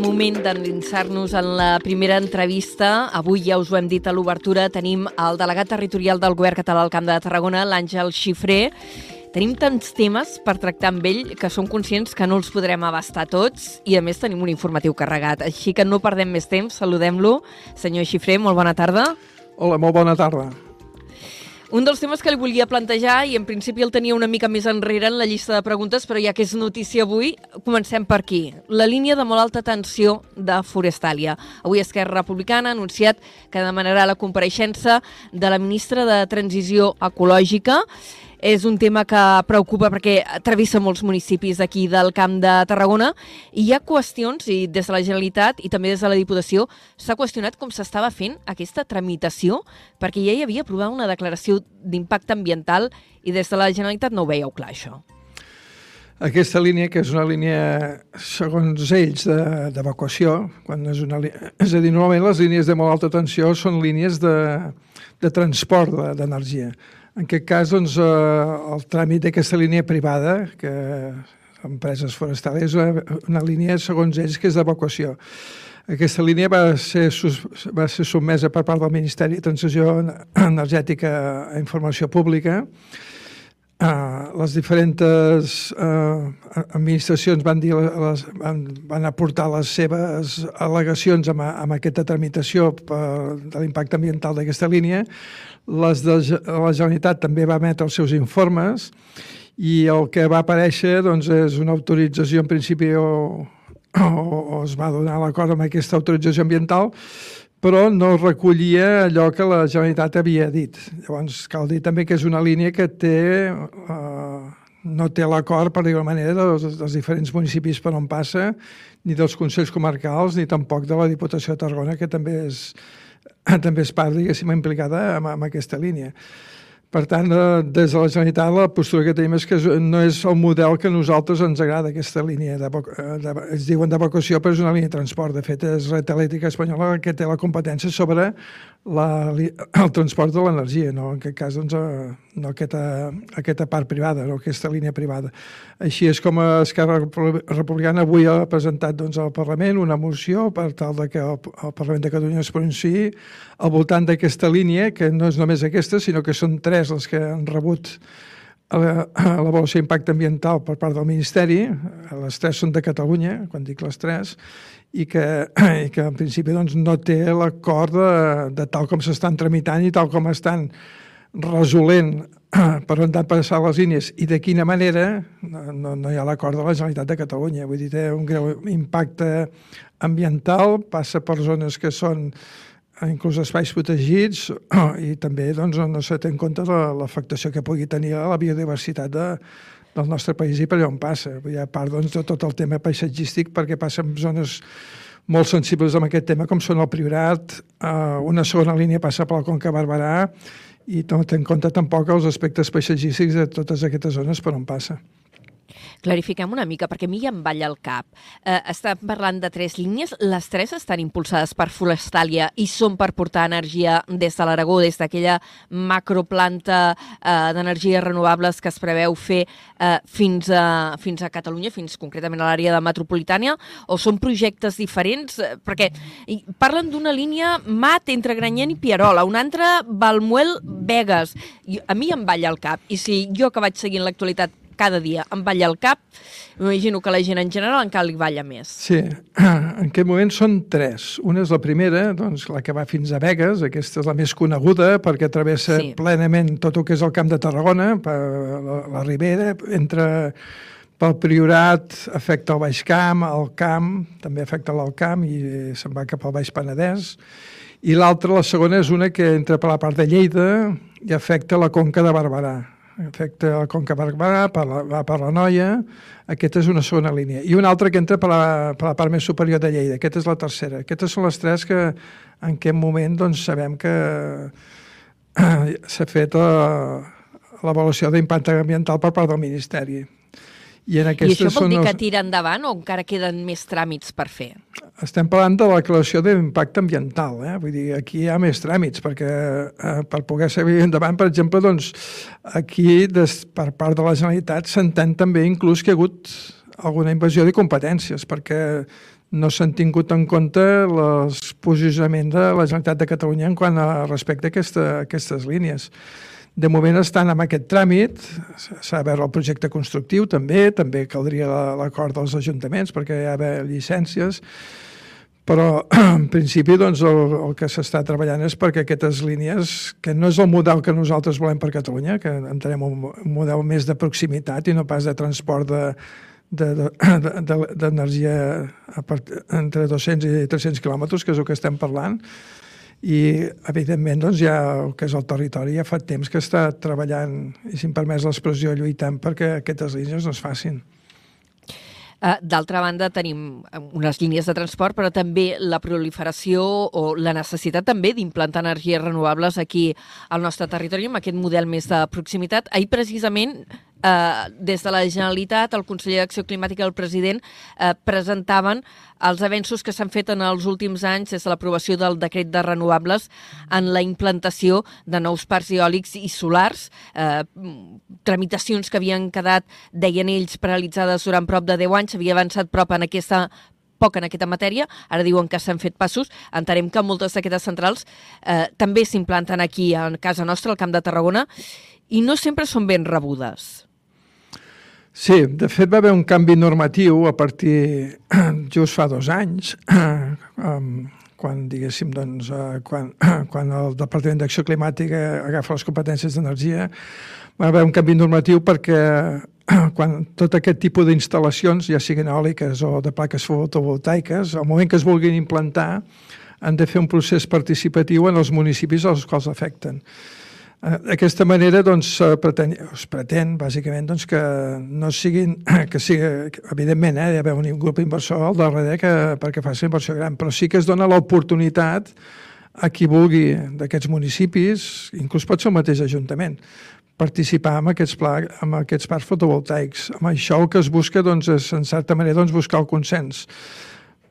moment d'endinsar-nos en la primera entrevista. Avui ja us ho hem dit a l'obertura, tenim el delegat territorial del Govern Català al Camp de Tarragona, l'Àngel Xifré. Tenim tants temes per tractar amb ell que som conscients que no els podrem abastar tots i a més tenim un informatiu carregat. Així que no perdem més temps, saludem-lo. Senyor Xifré, molt bona tarda. Hola, molt bona tarda. Un dels temes que li volia plantejar, i en principi el tenia una mica més enrere en la llista de preguntes, però ja que és notícia avui, comencem per aquí. La línia de molt alta tensió de Forestàlia. Avui Esquerra Republicana ha anunciat que demanarà la compareixença de la ministra de Transició Ecològica és un tema que preocupa perquè travessa molts municipis aquí del Camp de Tarragona i hi ha qüestions, i des de la Generalitat i també des de la Diputació, s'ha qüestionat com s'estava fent aquesta tramitació perquè ja hi havia aprovat una declaració d'impacte ambiental i des de la Generalitat no ho veieu clar, això. Aquesta línia, que és una línia, segons ells, d'evacuació, quan és una. És a dir, normalment les línies de molt alta tensió són línies de, de transport d'energia. De, en aquest cas, doncs, eh, el tràmit d'aquesta línia privada, que empreses forestals, és una, una línia, segons ells, que és d'evacuació. Aquesta línia va ser, va ser sotmesa per part del Ministeri de Transició Energètica a Informació Pública. Uh, les diferents uh, administracions van, dir les, van, van aportar les seves al·legacions amb, amb aquesta tramitació per, de l'impacte ambiental d'aquesta línia. Les de la Generalitat també va emetre els seus informes i el que va aparèixer doncs, és una autorització en principi o, o, o es va donar l'acord amb aquesta autorització ambiental però no recollia allò que la Generalitat havia dit. Llavors, cal dir també que és una línia que té, eh, no té l'acord, per dir-ho manera, dels, dels diferents municipis per on passa, ni dels Consells Comarcals, ni tampoc de la Diputació de Tarragona, que també és, també es part, diguéssim, implicada amb, amb aquesta línia. Per tant, eh, des de la Generalitat la postura que tenim és que no és el model que a nosaltres ens agrada, aquesta línia. De, eh, de, es diuen d'evacuació, però és una línia de transport. De fet, és Red Elèctrica Espanyola que té la competència sobre la, el transport de l'energia, no? en aquest cas doncs, eh, no aquesta, aquesta part privada, no aquesta línia privada. Així és com Esquerra Republicana avui ha presentat doncs, al Parlament una moció per tal de que el, el Parlament de Catalunya es pronunciï al voltant d'aquesta línia, que no és només aquesta, sinó que són tres les que han rebut l'avaluació d'impacte ambiental per part del Ministeri, les tres són de Catalunya, quan dic les tres, i que, i que en principi doncs, no té l'acord de, de tal com s'estan tramitant i tal com estan resolent per on han de passar les línies i de quina manera, no, no hi ha l'acord de la Generalitat de Catalunya. Vull dir, té un greu impacte ambiental, passa per zones que són inclús espais protegits i també doncs, no s'ha té en compte l'afectació que pugui tenir a la biodiversitat de, del nostre país i per on passa. Hi ha part doncs, de tot el tema paisatgístic perquè passa en zones molt sensibles amb aquest tema, com són el Priorat, eh, una segona línia passa per la Conca Barberà i no té en compte tampoc els aspectes paisatgístics de totes aquestes zones per on passa. Clarifiquem una mica, perquè a mi ja em balla el cap. Eh, estem parlant de tres línies. Les tres estan impulsades per Forestàlia i són per portar energia des de l'Aragó, des d'aquella macroplanta eh, d'energies renovables que es preveu fer eh, fins, a, fins a Catalunya, fins concretament a l'àrea de metropolitània, o són projectes diferents? Eh, perquè parlen d'una línia mat entre Granyent i Pierola, una altra Balmuel-Vegas. A mi em balla el cap. I si jo que vaig seguint l'actualitat cada dia em balla el cap, m'imagino que la gent en general encara li balla més. Sí, en aquest moment són tres. Una és la primera, doncs, la que va fins a Vegas, aquesta és la més coneguda perquè travessa sí. plenament tot el que és el camp de Tarragona, per la, la Ribera, entre pel Priorat afecta el Baix Camp, el Camp, també afecta l'Alt Camp i se'n va cap al Baix Penedès. I l'altra, la segona, és una que entra per la part de Lleida i afecta la Conca de Barberà afecta el Conca Barberà, per la, per la Noia, aquesta és una segona línia. I una altra que entra per la, per la part més superior de Lleida, aquesta és la tercera. Aquestes són les tres que en aquest moment doncs, sabem que eh, s'ha fet l'avaluació d'impacte ambiental per part del Ministeri. I, en I això vol dir que tira endavant o encara queden més tràmits per fer? Estem parlant de la declaració d'impacte ambiental. Eh? Vull dir, aquí hi ha més tràmits, perquè eh, per poder seguir endavant, per exemple, doncs, aquí des, per part de la Generalitat s'entén també inclús que hi ha hagut alguna invasió de competències, perquè no s'han tingut en compte el posicionament de la Generalitat de Catalunya en quant a respecte a, aquesta, a aquestes línies. De moment estan amb aquest tràmit, s'ha de veure el projecte constructiu també, també caldria l'acord dels ajuntaments perquè hi ha d'haver llicències, però en principi doncs, el, el que s'està treballant és perquè aquestes línies, que no és el model que nosaltres volem per Catalunya, que entenem un, un model més de proximitat i no pas de transport de, d'energia de, de, entre 200 i 300 quilòmetres, que és el que estem parlant, i evidentment doncs, ja el que és el territori ja fa temps que està treballant, i si em permès l'expressió, lluitant perquè aquestes línies no es facin. Uh, D'altra banda, tenim unes línies de transport, però també la proliferació o la necessitat també d'implantar energies renovables aquí al nostre territori amb aquest model més de proximitat. Ahir, precisament, eh, des de la Generalitat, el conseller d'Acció Climàtica i el president eh, presentaven els avenços que s'han fet en els últims anys des de l'aprovació del decret de renovables en la implantació de nous parcs eòlics i solars, eh, tramitacions que havien quedat, deien ells, paralitzades durant prop de 10 anys, havia avançat prop en aquesta poc en aquesta matèria, ara diuen que s'han fet passos, entenem que moltes d'aquestes centrals eh, també s'implanten aquí a casa nostra, al Camp de Tarragona, i no sempre són ben rebudes. Sí, de fet va haver un canvi normatiu a partir, just fa dos anys, quan, diguéssim, doncs, eh, quan, quan el Departament d'Acció Climàtica agafa les competències d'energia, va haver un canvi normatiu perquè quan tot aquest tipus d'instal·lacions, ja siguin eòliques o de plaques fotovoltaiques, al moment que es vulguin implantar, han de fer un procés participatiu en els municipis als quals afecten. Eh, d'aquesta manera doncs, pretén, es pretén, bàsicament, doncs, que no siguin, que sigui, evidentment, eh, hi ha un grup inversor al darrere que, perquè faci inversió gran, però sí que es dona l'oportunitat a qui vulgui d'aquests municipis, inclús pot ser el mateix ajuntament, participar en aquests, pla, en aquests parcs fotovoltaics. Amb això el que es busca doncs, és, en certa manera, doncs, buscar el consens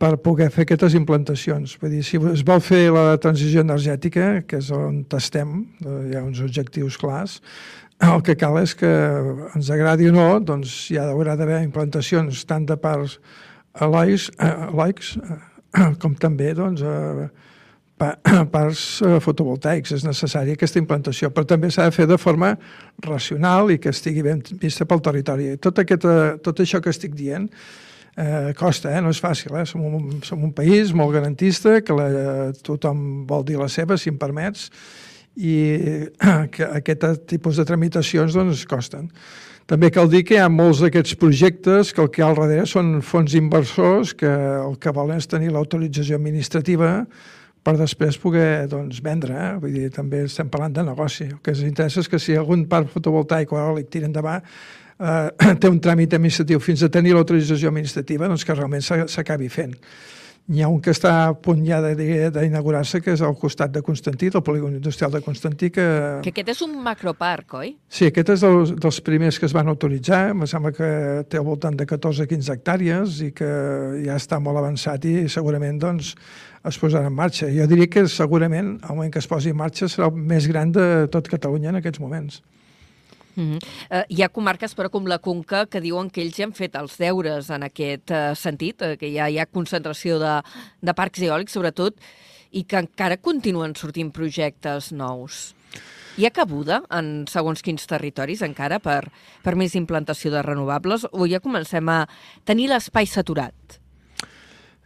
per poder fer aquestes implantacions. Vull dir, si es vol fer la transició energètica, que és on estem, hi ha uns objectius clars, el que cal és que ens agradi o no, doncs hi haurà d'haver implantacions tant de parts eloics, eloics com també doncs, parts fotovoltaics. És necessària aquesta implantació, però també s'ha de fer de forma racional i que estigui ben vista pel territori. Tot, aquesta, tot això que estic dient eh, costa, eh? no és fàcil. Eh? Som, un, som un país molt garantista, que la, tothom vol dir la seva, si em permets, i que aquest tipus de tramitacions doncs, costen. També cal dir que hi ha molts d'aquests projectes que el que hi ha al darrere són fons inversors que el que volen és tenir l'autorització administrativa per després poder doncs, vendre. Eh? Vull dir, també estem parlant de negoci. El que ens interessa és que si algun parc fotovoltaic o eòlic tira endavant, eh, té un tràmit administratiu fins a tenir l'autorització administrativa, doncs que realment s'acabi fent. N'hi ha un que està a punt ja d'inaugurar-se, que és al costat de Constantí, del polígon industrial de Constantí. Que, que aquest és un macroparc, oi? Sí, aquest és dels, dels primers que es van autoritzar. Em sembla que té al voltant de 14-15 hectàrees i que ja està molt avançat i segurament doncs, es posarà en marxa. Jo diria que segurament, al moment que es posi en marxa, serà el més gran de tot Catalunya en aquests moments. Mm -hmm. uh, hi ha comarques, però, com la Conca, que diuen que ells ja han fet els deures en aquest uh, sentit, uh, que ja hi ha concentració de, de parcs eòlics, sobretot, i que encara continuen sortint projectes nous. Hi ha cabuda en segons quins territoris encara per, per més implantació de renovables o ja comencem a tenir l'espai saturat?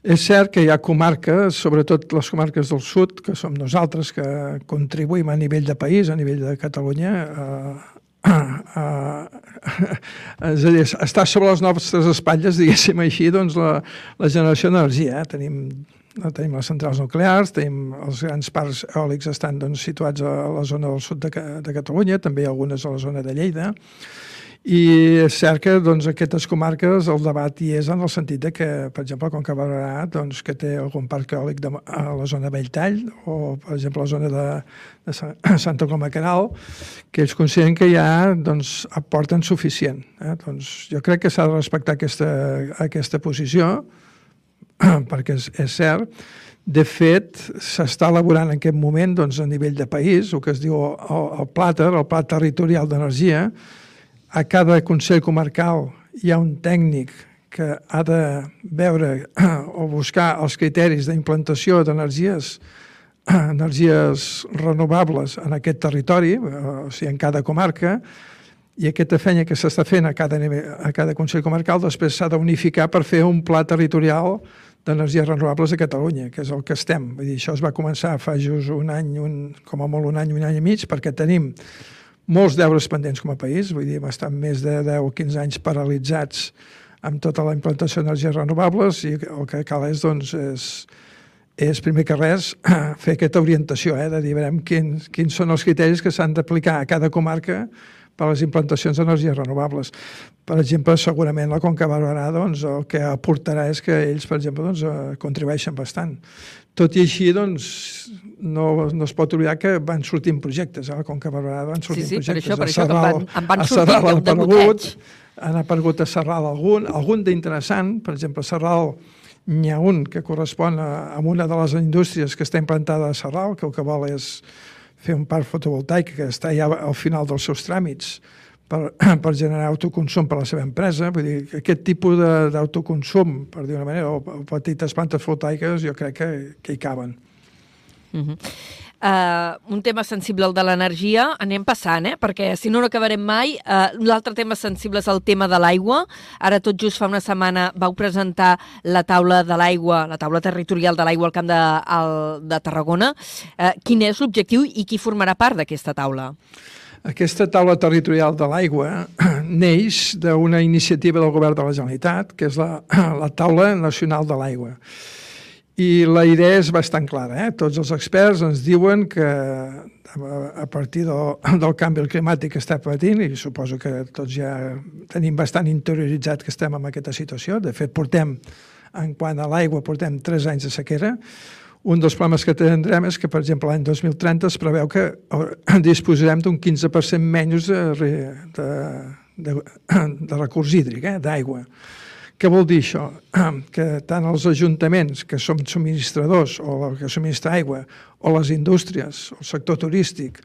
És cert que hi ha comarques, sobretot les comarques del sud, que som nosaltres, que contribuïm a nivell de país, a nivell de Catalunya, eh, és a dir, està sobre les nostres espatlles, diguéssim així, doncs la, la generació d'energia. Eh? Tenim, tenim les centrals nuclears, tenim els grans parcs eòlics estan doncs, situats a la zona del sud de, de Catalunya, també algunes a la zona de Lleida, i és cert que doncs, aquestes comarques el debat hi és en el sentit de que, per exemple, com que Barberà, doncs, que té algun parc eòlic de, a la zona Belltall o, per exemple, la zona de, de Santa Coloma Canal, que ells consideren que ja doncs, aporten suficient. Eh? Doncs, jo crec que s'ha de respectar aquesta, aquesta posició, perquè és, és cert, de fet, s'està elaborant en aquest moment doncs, a nivell de país el que es diu el, el PLATER, el Pla Territorial d'Energia, a cada Consell Comarcal hi ha un tècnic que ha de veure o buscar els criteris d'implantació d'energies energies renovables en aquest territori, o sigui, en cada comarca, i aquesta feina que s'està fent a cada, nivell, a cada Consell Comarcal després s'ha d'unificar per fer un pla territorial d'energies renovables a Catalunya, que és el que estem. Vull dir, això es va començar fa just un any, un, com a molt un any, un any i mig, perquè tenim molts deures pendents com a país, vull dir, estan més de 10 o 15 anys paralitzats amb tota la implantació d'energies renovables i el que cal és, doncs, és, és primer que res fer aquesta orientació, eh, de dir, veurem quins, quins són els criteris que s'han d'aplicar a cada comarca per a les implantacions d'energies renovables. Per exemple, segurament la Conca Barberà doncs, el que aportarà és que ells, per exemple, doncs, eh, contribueixen bastant. Tot i així, doncs, no, no es pot oblidar que van sortint projectes. A la Conca Barberà van sortint sí, sí, projectes. Per això, per això, Serral, van, van sortir de, de aparegut, han aparegut a Serral algun, algun d'interessant, per exemple, a Serral n'hi ha un que correspon a, a una de les indústries que està implantada a Serral, que el que vol és fer un parc fotovoltaic que està ja al final dels seus tràmits per, per generar autoconsum per a la seva empresa. Vull dir, aquest tipus d'autoconsum, per dir una manera, o, o petites plantes fotovoltaiques, jo crec que, que hi caben. Uh -huh. Uh, un tema sensible el de l'energia, anem passant, eh? perquè si no no acabarem mai. Uh, L'altre tema sensible és el tema de l'aigua. Ara tot just fa una setmana vau presentar la taula de l'aigua, la taula territorial de l'aigua al Camp de, al, de Tarragona. Uh, quin és l'objectiu i qui formarà part d'aquesta taula? Aquesta taula territorial de l'aigua neix d'una iniciativa del govern de la Generalitat, que és la, la taula nacional de l'aigua. I la idea és bastant clara. Eh? Tots els experts ens diuen que a partir del, del canvi climàtic que està patint, i suposo que tots ja tenim bastant interioritzat que estem en aquesta situació, de fet portem, en quant a l'aigua, portem 3 anys de sequera, un dels problemes que tindrem és que, per exemple, l'any 2030 es preveu que disposarem d'un 15% menys de, de, de, de recurs hídric, eh? d'aigua. Què vol dir això? Que tant els ajuntaments, que som subministradors, o que subministra aigua, o les indústries, el sector turístic,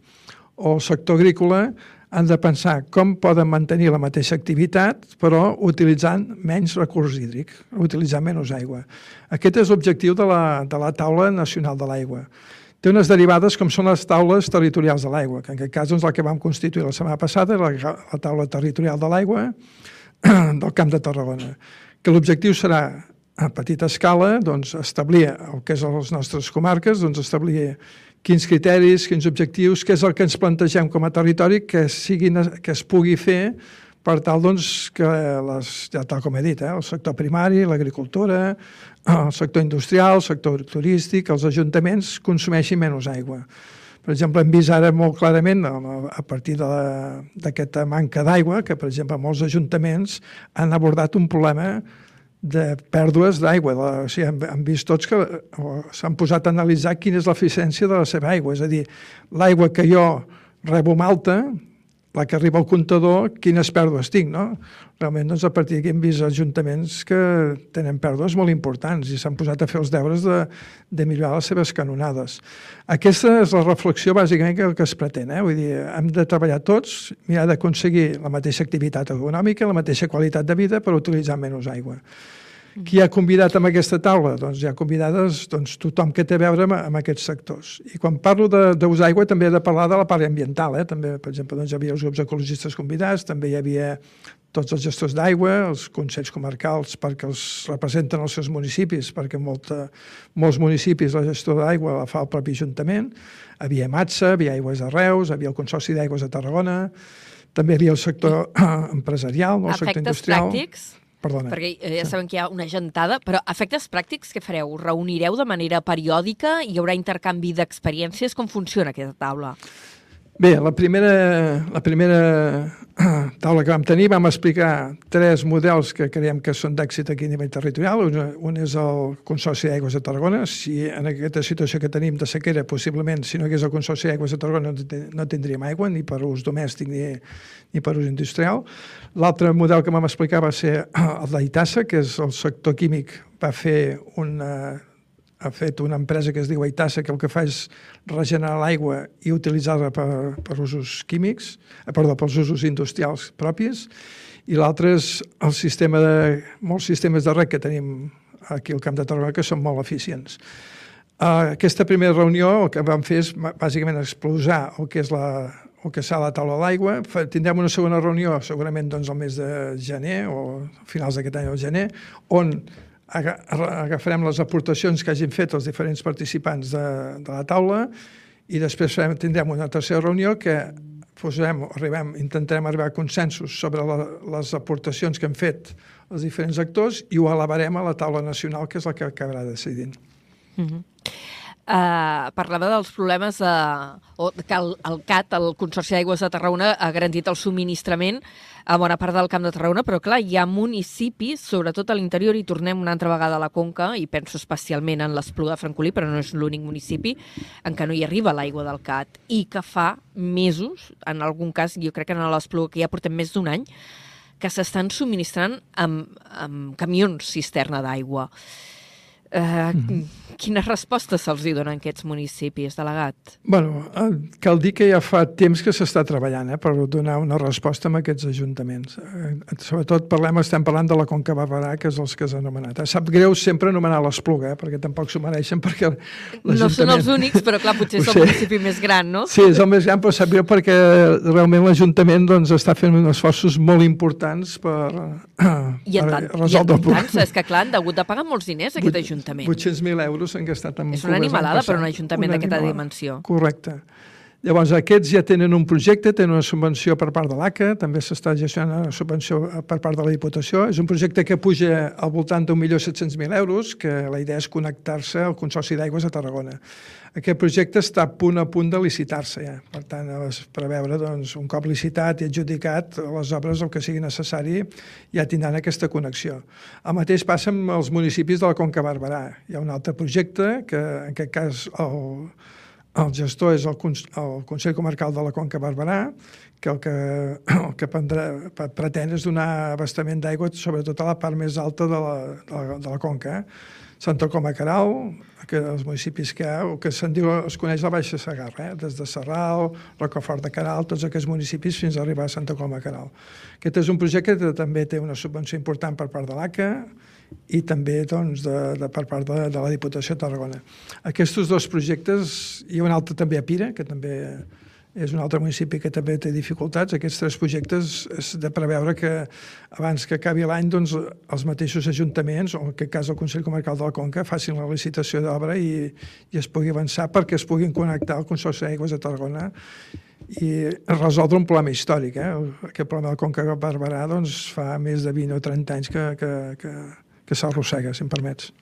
o el sector agrícola, han de pensar com poden mantenir la mateixa activitat, però utilitzant menys recurs hídric, utilitzant menys aigua. Aquest és l'objectiu de, la, de la taula nacional de l'aigua. Té unes derivades com són les taules territorials de l'aigua, que en aquest cas doncs, la que vam constituir la setmana passada la, la taula territorial de l'aigua del Camp de Tarragona que l'objectiu serà a petita escala doncs, establir el que és les nostres comarques, doncs, establir quins criteris, quins objectius, què és el que ens plantegem com a territori que, siguin, que es pugui fer per tal doncs, que, les, ja tal com he dit, eh, el sector primari, l'agricultura, el sector industrial, el sector turístic, els ajuntaments consumeixin menys aigua. Per exemple, hem vist ara molt clarament, a partir d'aquesta manca d'aigua, que, per exemple, molts ajuntaments han abordat un problema de pèrdues d'aigua. O sigui, hem, hem vist tots que s'han posat a analitzar quina és l'eficiència de la seva aigua. És a dir, l'aigua que jo rebo malta, la que arriba al comptador, quines pèrdues tinc, no? Realment, doncs, a partir d'aquí hem vist ajuntaments que tenen pèrdues molt importants i s'han posat a fer els deures de, de millorar les seves canonades. Aquesta és la reflexió, bàsicament, que, que es pretén. Eh? Vull dir, hem de treballar tots, mirar d'aconseguir la mateixa activitat econòmica, la mateixa qualitat de vida, per utilitzar menys aigua. Qui ha convidat amb aquesta taula? Doncs hi ha convidades doncs, tothom que té a veure amb, amb aquests sectors. I quan parlo d'ús aigua també he de parlar de la part ambiental. Eh? També, per exemple, doncs, hi havia els grups ecologistes convidats, també hi havia tots els gestors d'aigua, els consells comarcals perquè els representen els seus municipis, perquè molta, molts municipis la gestió d'aigua la fa el propi Ajuntament. Havia MATSA, havia Aigües de Reus, havia el Consorci d'Aigües de Tarragona, també hi havia el sector empresarial, no? el sector industrial. pràctics? Perdona. Perquè eh, ja sabem que hi ha una gentada, però efectes pràctics què fareu? Reunireu de manera periòdica? Hi haurà intercanvi d'experiències? Com funciona aquesta taula? Bé, la primera, la primera taula que vam tenir vam explicar tres models que creiem que són d'èxit aquí a nivell territorial. Un, un és el Consorci d'Aigües de Tarragona. Si en aquesta situació que tenim de sequera, possiblement, si no hagués el Consorci d'Aigües de Tarragona, no tindríem aigua, ni per ús domèstic ni, ni per ús industrial. L'altre model que vam explicar va ser el d'Aitassa, que és el sector químic, va fer una ha fet una empresa que es diu Aitassa, que el que fa és regenerar l'aigua i utilitzar-la per, per usos químics, eh, perdó, pels usos industrials propis. i l'altre és el sistema de, molts sistemes de rec que tenim aquí al Camp de Tarragona que són molt eficients. Uh, aquesta primera reunió el que vam fer és bàsicament explosar el que és la, el que serà la taula de l'aigua. Tindrem una segona reunió segurament doncs, el mes de gener o finals d'aquest any o gener, on agafarem les aportacions que hagin fet els diferents participants de, de la taula i després farem, tindrem una tercera reunió que posarem, arribem, intentarem arribar a consensos sobre la, les aportacions que han fet els diferents actors i ho elevarem a la taula nacional, que és la que acabarà decidint. Mm -hmm. Uh, parlava dels problemes de, o que el, el CAT, el Consorci d'Aigües de Tarragona, ha garantit el subministrament a bona part del Camp de Tarragona, però clar, hi ha municipis, sobretot a l'interior, i tornem una altra vegada a la Conca, i penso especialment en l'Espluga de Francolí, però no és l'únic municipi en què no hi arriba l'aigua del CAT, i que fa mesos, en algun cas, jo crec que en l'Espluga, que ja portem més d'un any, que s'estan subministrant amb, amb camions cisterna d'aigua. Uh, mm. Quines respostes se'ls donen aquests municipis, delegat? bueno, eh, cal dir que ja fa temps que s'està treballant eh, per donar una resposta a aquests ajuntaments. Eh, sobretot parlem, estem parlant de la Conca Barberà, que és els que has anomenat. Eh, sap greu sempre anomenar l'Espluga, eh, perquè tampoc s'ho mereixen, perquè No són els únics, però clar, potser és el municipi més gran, no? Sí, és el més gran, però sap greu perquè realment l'Ajuntament doncs, està fent uns esforços molt importants per, I en tant, resoldre el problema. És que clar, han hagut de pagar molts diners aquest Ajuntament. 800.000 euros s'han gastat en És una animalada per un ajuntament d'aquesta dimensió. Correcte. Llavors, aquests ja tenen un projecte, tenen una subvenció per part de l'ACA, també s'està gestionant una subvenció per part de la Diputació. És un projecte que puja al voltant d'un milió mil euros, que la idea és connectar-se al Consorci d'Aigües a Tarragona. Aquest projecte està a punt a punt de licitar-se ja. Per tant, es preveure doncs, un cop licitat i adjudicat les obres el que sigui necessari ja tindran aquesta connexió. El mateix passa amb els municipis de la Conca Barberà. Hi ha un altre projecte que en aquest cas el, el gestor és el, el Consell Comarcal de la Conca Barberà, que el que, el que prendrà, pretén és donar abastament d'aigua sobretot a la part més alta de la, de la, de la Conca. Eh? Santa Coma Caral, que els municipis que el que se'n diu, es coneix la Baixa Sagarra, eh? des de Serral, Rocafort de Caral, tots aquests municipis fins a arribar a Santa Coma Caral. Aquest és un projecte que també té una subvenció important per part de l'ACA, i també doncs, de, de, per part de, de la Diputació de Tarragona. Aquests dos projectes, hi ha un altre també a Pira, que també és un altre municipi que també té dificultats. Aquests tres projectes és de preveure que abans que acabi l'any doncs, els mateixos ajuntaments, o en aquest cas el Consell Comarcal de la Conca, facin la licitació d'obra i, i es pugui avançar perquè es puguin connectar al Consorci d'Aigües de Tarragona i resoldre un problema històric. Eh? Aquest problema del Conca Barberà doncs, fa més de 20 o 30 anys que, que, que, que s'arrossega, si em permets.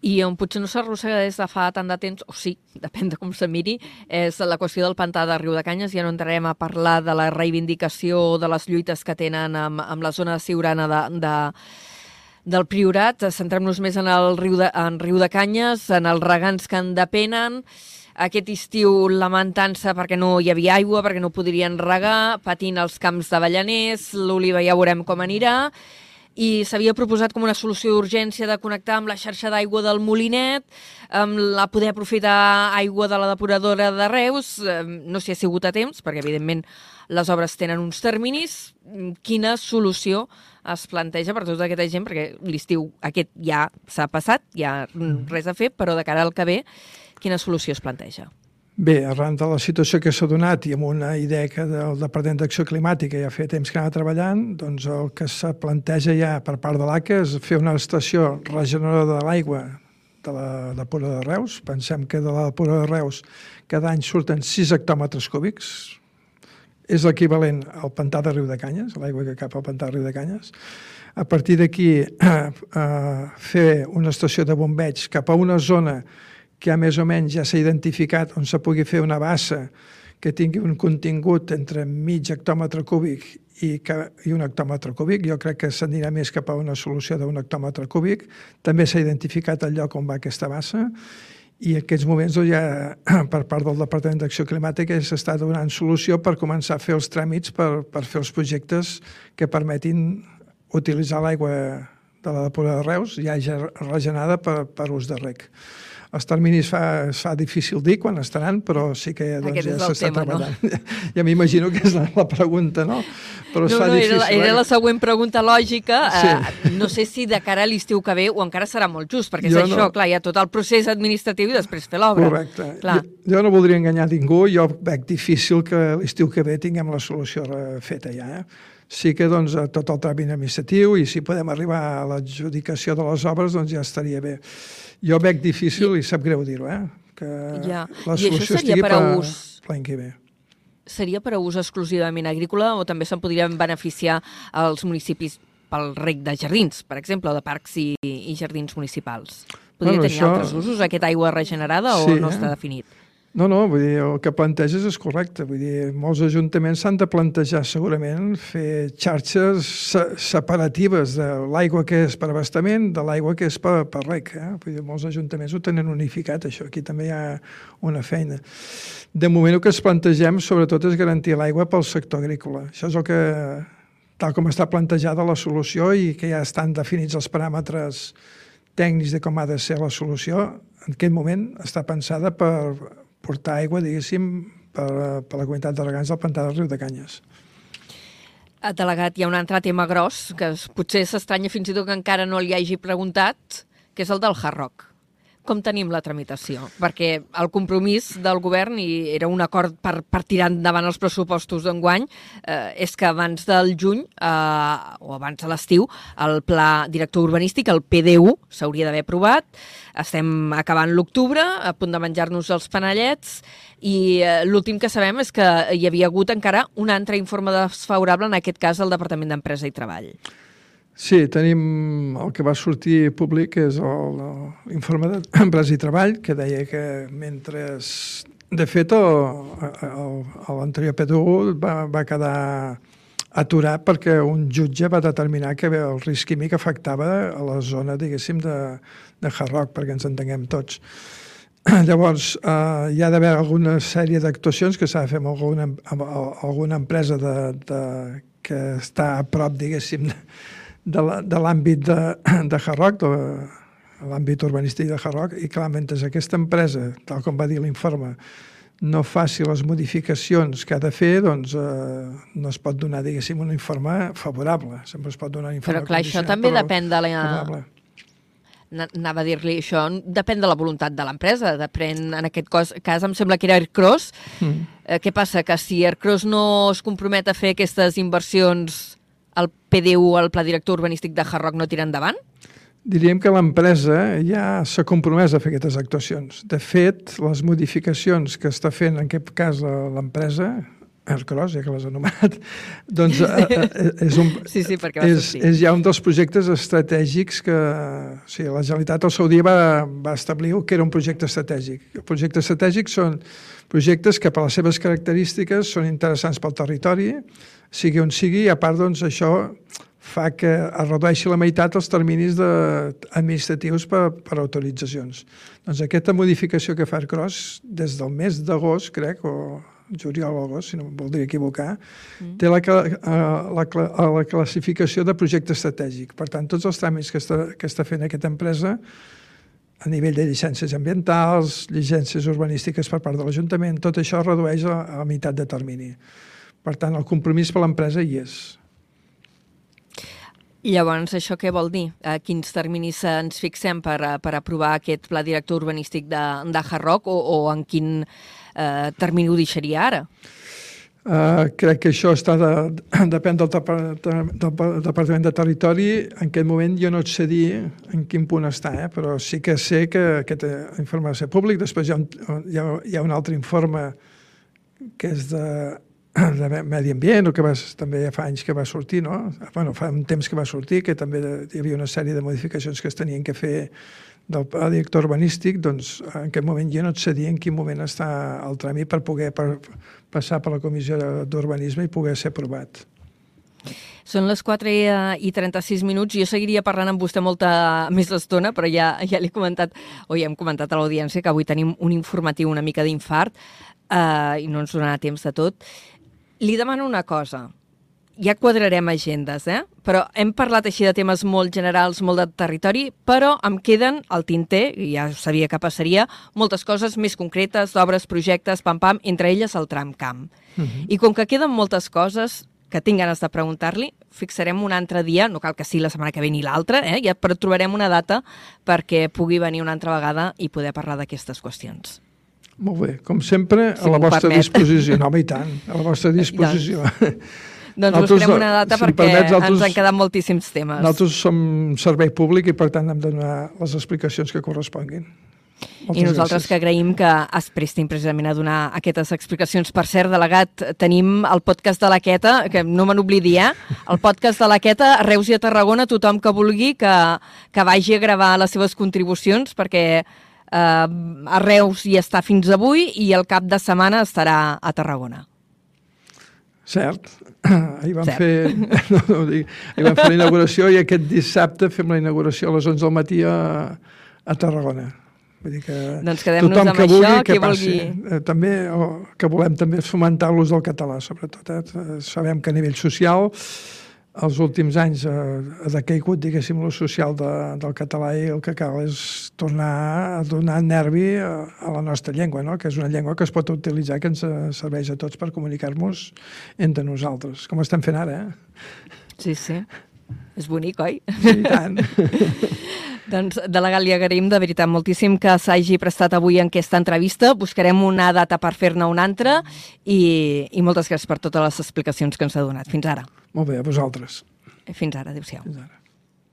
I on potser no s'arrossega des de fa tant de temps, o sí, depèn de com se miri, és la qüestió del pantà de Riu de Canyes. Ja no entrarem a parlar de la reivindicació de les lluites que tenen amb, amb la zona de Siurana de, de, del Priorat. Centrem-nos més en el riu de, en Riu de Canyes, en els regants que en depenen, aquest estiu lamentant-se perquè no hi havia aigua, perquè no podrien regar, patint els camps d'avellaners, l'oliva ja veurem com anirà, i s'havia proposat com una solució d'urgència de connectar amb la xarxa d'aigua del Molinet, amb la poder aprofitar aigua de la depuradora de Reus, no s'hi ha sigut a temps, perquè evidentment les obres tenen uns terminis. Quina solució es planteja per tota aquesta gent? Perquè l'estiu aquest ja s'ha passat, ja mm. res a fer, però de cara al que ve, quina solució es planteja? Bé, arran de la situació que s'ha donat i amb una idea que el Departament d'Acció Climàtica ja fa temps que anava treballant, doncs el que se planteja ja per part de l'ACA és fer una estació regeneradora de l'aigua de la depura de Reus. Pensem que de la depura de Reus cada any surten 6 hectòmetres cúbics, és l'equivalent al pantà de Riu de Canyes, l'aigua que cap al pantà de Riu de Canyes. A partir d'aquí, eh, eh, fer una estació de bombeig cap a una zona que ja més o menys ja s'ha identificat on se pugui fer una bassa que tingui un contingut entre mig hectòmetre cúbic i, que, i un hectòmetre cúbic. Jo crec que s'anirà més cap a una solució d'un hectòmetre cúbic. També s'ha identificat el lloc on va aquesta bassa i en aquests moments doncs, ja per part del Departament d'Acció Climàtica s'està donant solució per començar a fer els tràmits per, per fer els projectes que permetin utilitzar l'aigua de la depuradora de Reus ja regenerada per, per ús de rec. Els terminis fa, es fa difícil dir quan estaran, però sí que doncs, Aquest ja s'està tema, no? treballant. Ja m'imagino que és la, la pregunta, no? Però es No, fa no, difícil. era, era eh? la següent pregunta lògica. Sí. Eh, no sé si de cara a l'estiu que ve o encara serà molt just, perquè és Jo això, no- clar, hi ha tot el procés administratiu i després fer l'obra. Correcte. Clar. Jo, jo no voldria enganyar ningú, jo veig difícil que l'estiu que ve tinguem la solució feta ja. Eh? Sí que doncs, tot el tràmit administratiu i si podem arribar a l'adjudicació de les obres doncs ja estaria bé. Jo veig difícil i, sap greu dir-ho, eh? que Ja. la I solució estigui per a ús? l'any que ve. Seria per a ús exclusivament agrícola o també se'n podrien beneficiar els municipis pel rec de jardins, per exemple, o de parcs i, i jardins municipals? Podria Bueno, tenir això- altres usos, aquest aigua regenerada, o Sí, no eh? està definit? No, no, vull dir, el que planteges és correcte. Vull dir, molts ajuntaments s'han de plantejar segurament fer xarxes se separatives de l'aigua que és per abastament de l'aigua que és per, per rec. Eh? Vull dir, molts ajuntaments ho tenen unificat, això. Aquí també hi ha una feina. De moment el que es plantegem sobretot és garantir l'aigua pel sector agrícola. Això és el que, tal com està plantejada la solució i que ja estan definits els paràmetres tècnics de com ha de ser la solució, en aquest moment està pensada per portar aigua, diguéssim, per, per la comunitat de regants del pantà del riu de Canyes. Delegat, hi ha un altre tema gros, que potser s'estranya fins i tot que encara no li hagi preguntat, que és el del Hard Rock. Com tenim la tramitació? Perquè el compromís del govern, i era un acord per, per tirar endavant els pressupostos d'enguany, eh, és que abans del juny, eh, o abans de l'estiu, el pla director urbanístic, el PDU, s'hauria d'haver aprovat. Estem acabant l'octubre, a punt de menjar-nos els panellets, i eh, l'últim que sabem és que hi havia hagut encara un altre informe desfavorable, en aquest cas el Departament d'Empresa i Treball. Sí, tenim el que va sortir públic, que és l'informe d'Empresa i Treball, que deia que mentre... De fet, l'anterior PDU va, va quedar aturat perquè un jutge va determinar que el risc químic afectava a la zona, diguéssim, de, de Hard Rock, perquè ens entenguem tots. Llavors, eh, hi ha d'haver alguna sèrie d'actuacions que s'ha de fer amb alguna, amb alguna empresa de, de, que està a prop, diguéssim, de l'àmbit de, de Hard Rock, de l'àmbit urbanístic de Hard Rock, i clar, mentre aquesta empresa, tal com va dir l'informe, no faci les modificacions que ha de fer, doncs eh, no es pot donar, diguéssim, un informe favorable. Sempre es pot donar un informe Però clar, això també però depèn de la... favorable. Na- Anava a dir-li això, depèn de la voluntat de l'empresa, depèn, en aquest cas, cas em sembla que era Aircross. Mm. Eh, què passa? Que si Aircross no es compromet a fer aquestes inversions, el PDU, el Pla Director Urbanístic de Hard Rock, no tira endavant? Diríem que l'empresa ja s'ha compromès a fer aquestes actuacions. De fet, les modificacions que està fent, en aquest cas, eh, l'empresa, Aircross, ja que l'has anomenat, doncs eh, eh, és, un, Sí, sí, és, és ja un dels projectes estratègics que o sigui, la Generalitat al seu dia va, va establir que era un projecte estratègic. El projecte estratègic són projectes que per les seves característiques són interessants pel territori, sigui on sigui, i a part doncs, això fa que es redueixi la meitat els terminis de, administratius per, per autoritzacions. Doncs aquesta modificació que fa Aircross des del mes d'agost, crec, o juliol o agost, si no em voldria equivocar, mm. té la, eh, la, cla- eh, la classificació de projecte estratègic. Per tant, tots els tràmits que està, que està fent aquesta empresa a nivell de llicències ambientals, llicències urbanístiques per part de l'Ajuntament, tot això es redueix a, a meitat de termini. Per tant, el compromís per l'empresa hi és. Llavors, això què vol dir? A quins terminis ens fixem per, per aprovar aquest pla director urbanístic de, de Hard Rock o, o en quin eh, termini ho deixaria ara? Uh, crec que això està de, depèn del, del Departament de Territori. En aquest moment jo no et sé dir en quin punt està, eh? però sí que sé que aquest eh, informe de ser públic. Després hi ha, hi ha, hi ha un altre informe que és de, de medi ambient, o que va, també ja fa anys que va sortir, no? bueno, fa un temps que va sortir, que també hi havia una sèrie de modificacions que es tenien que fer del pla director urbanístic, doncs en aquest moment jo no et dir en quin moment està el tràmit per poder per, passar per la comissió d'urbanisme i poder ser aprovat. Són les 4 i 36 minuts. Jo seguiria parlant amb vostè molta més estona, però ja, ja li he comentat, o ja hem comentat a l'audiència que avui tenim un informatiu una mica d'infart eh, i no ens donarà temps de tot. Li demano una cosa. Ja quadrarem agendes, eh? Però hem parlat així de temes molt generals, molt de territori, però em queden al tinter, i ja sabia que passaria, moltes coses més concretes, d'obres, projectes, pam-pam, entre elles el tramcamp. Uh -huh. I com que queden moltes coses que tinc ganes de preguntar-li, fixarem un altre dia, no cal que sigui la setmana que ve ni l'altra, eh? ja, però trobarem una data perquè pugui venir una altra vegada i poder parlar d'aquestes qüestions. Molt bé, com sempre, si a la vostra permet. disposició. No, i tant, a la vostra disposició. doncs nosaltres, buscarem una data si perquè permets, nosaltres, ens han quedat moltíssims temes. Nosaltres som servei públic i, per tant, hem de donar les explicacions que corresponguin. Moltes I nosaltres gràcies. que agraïm que es prestin precisament a donar aquestes explicacions. Per cert, delegat, tenim el podcast de la Queta, que no me n'oblidi, eh? El podcast de la Queta, a Reus i a Tarragona, tothom que vulgui que, que vagi a gravar les seves contribucions, perquè eh, a Reus hi està fins avui i el cap de setmana estarà a Tarragona. Cert. Ahir vam, Cert. fer, no, no ahir vam fer la inauguració i aquest dissabte fem la inauguració a les 11 del matí a, a Tarragona. Vull dir que doncs quedem-nos amb que vulgui, això, que vulgui. Eh, també, o, que volem també fomentar l'ús del català, sobretot. Eh? Sabem que a nivell social els últims anys eh, ha decaigut, diguéssim, l'ús social de, del català i el que cal és tornar a donar nervi a, la nostra llengua, no? que és una llengua que es pot utilitzar, que ens serveix a tots per comunicar-nos entre nosaltres, com estem fent ara. Eh? Sí, sí. És bonic, oi? Sí, tant. Doncs, delegat, li agraïm de veritat moltíssim que s'hagi prestat avui en aquesta entrevista. Buscarem una data per fer-ne una altra i, i moltes gràcies per totes les explicacions que ens ha donat. Fins ara. Molt bé, a vosaltres. Fins ara, adéu-siau. Fins ara.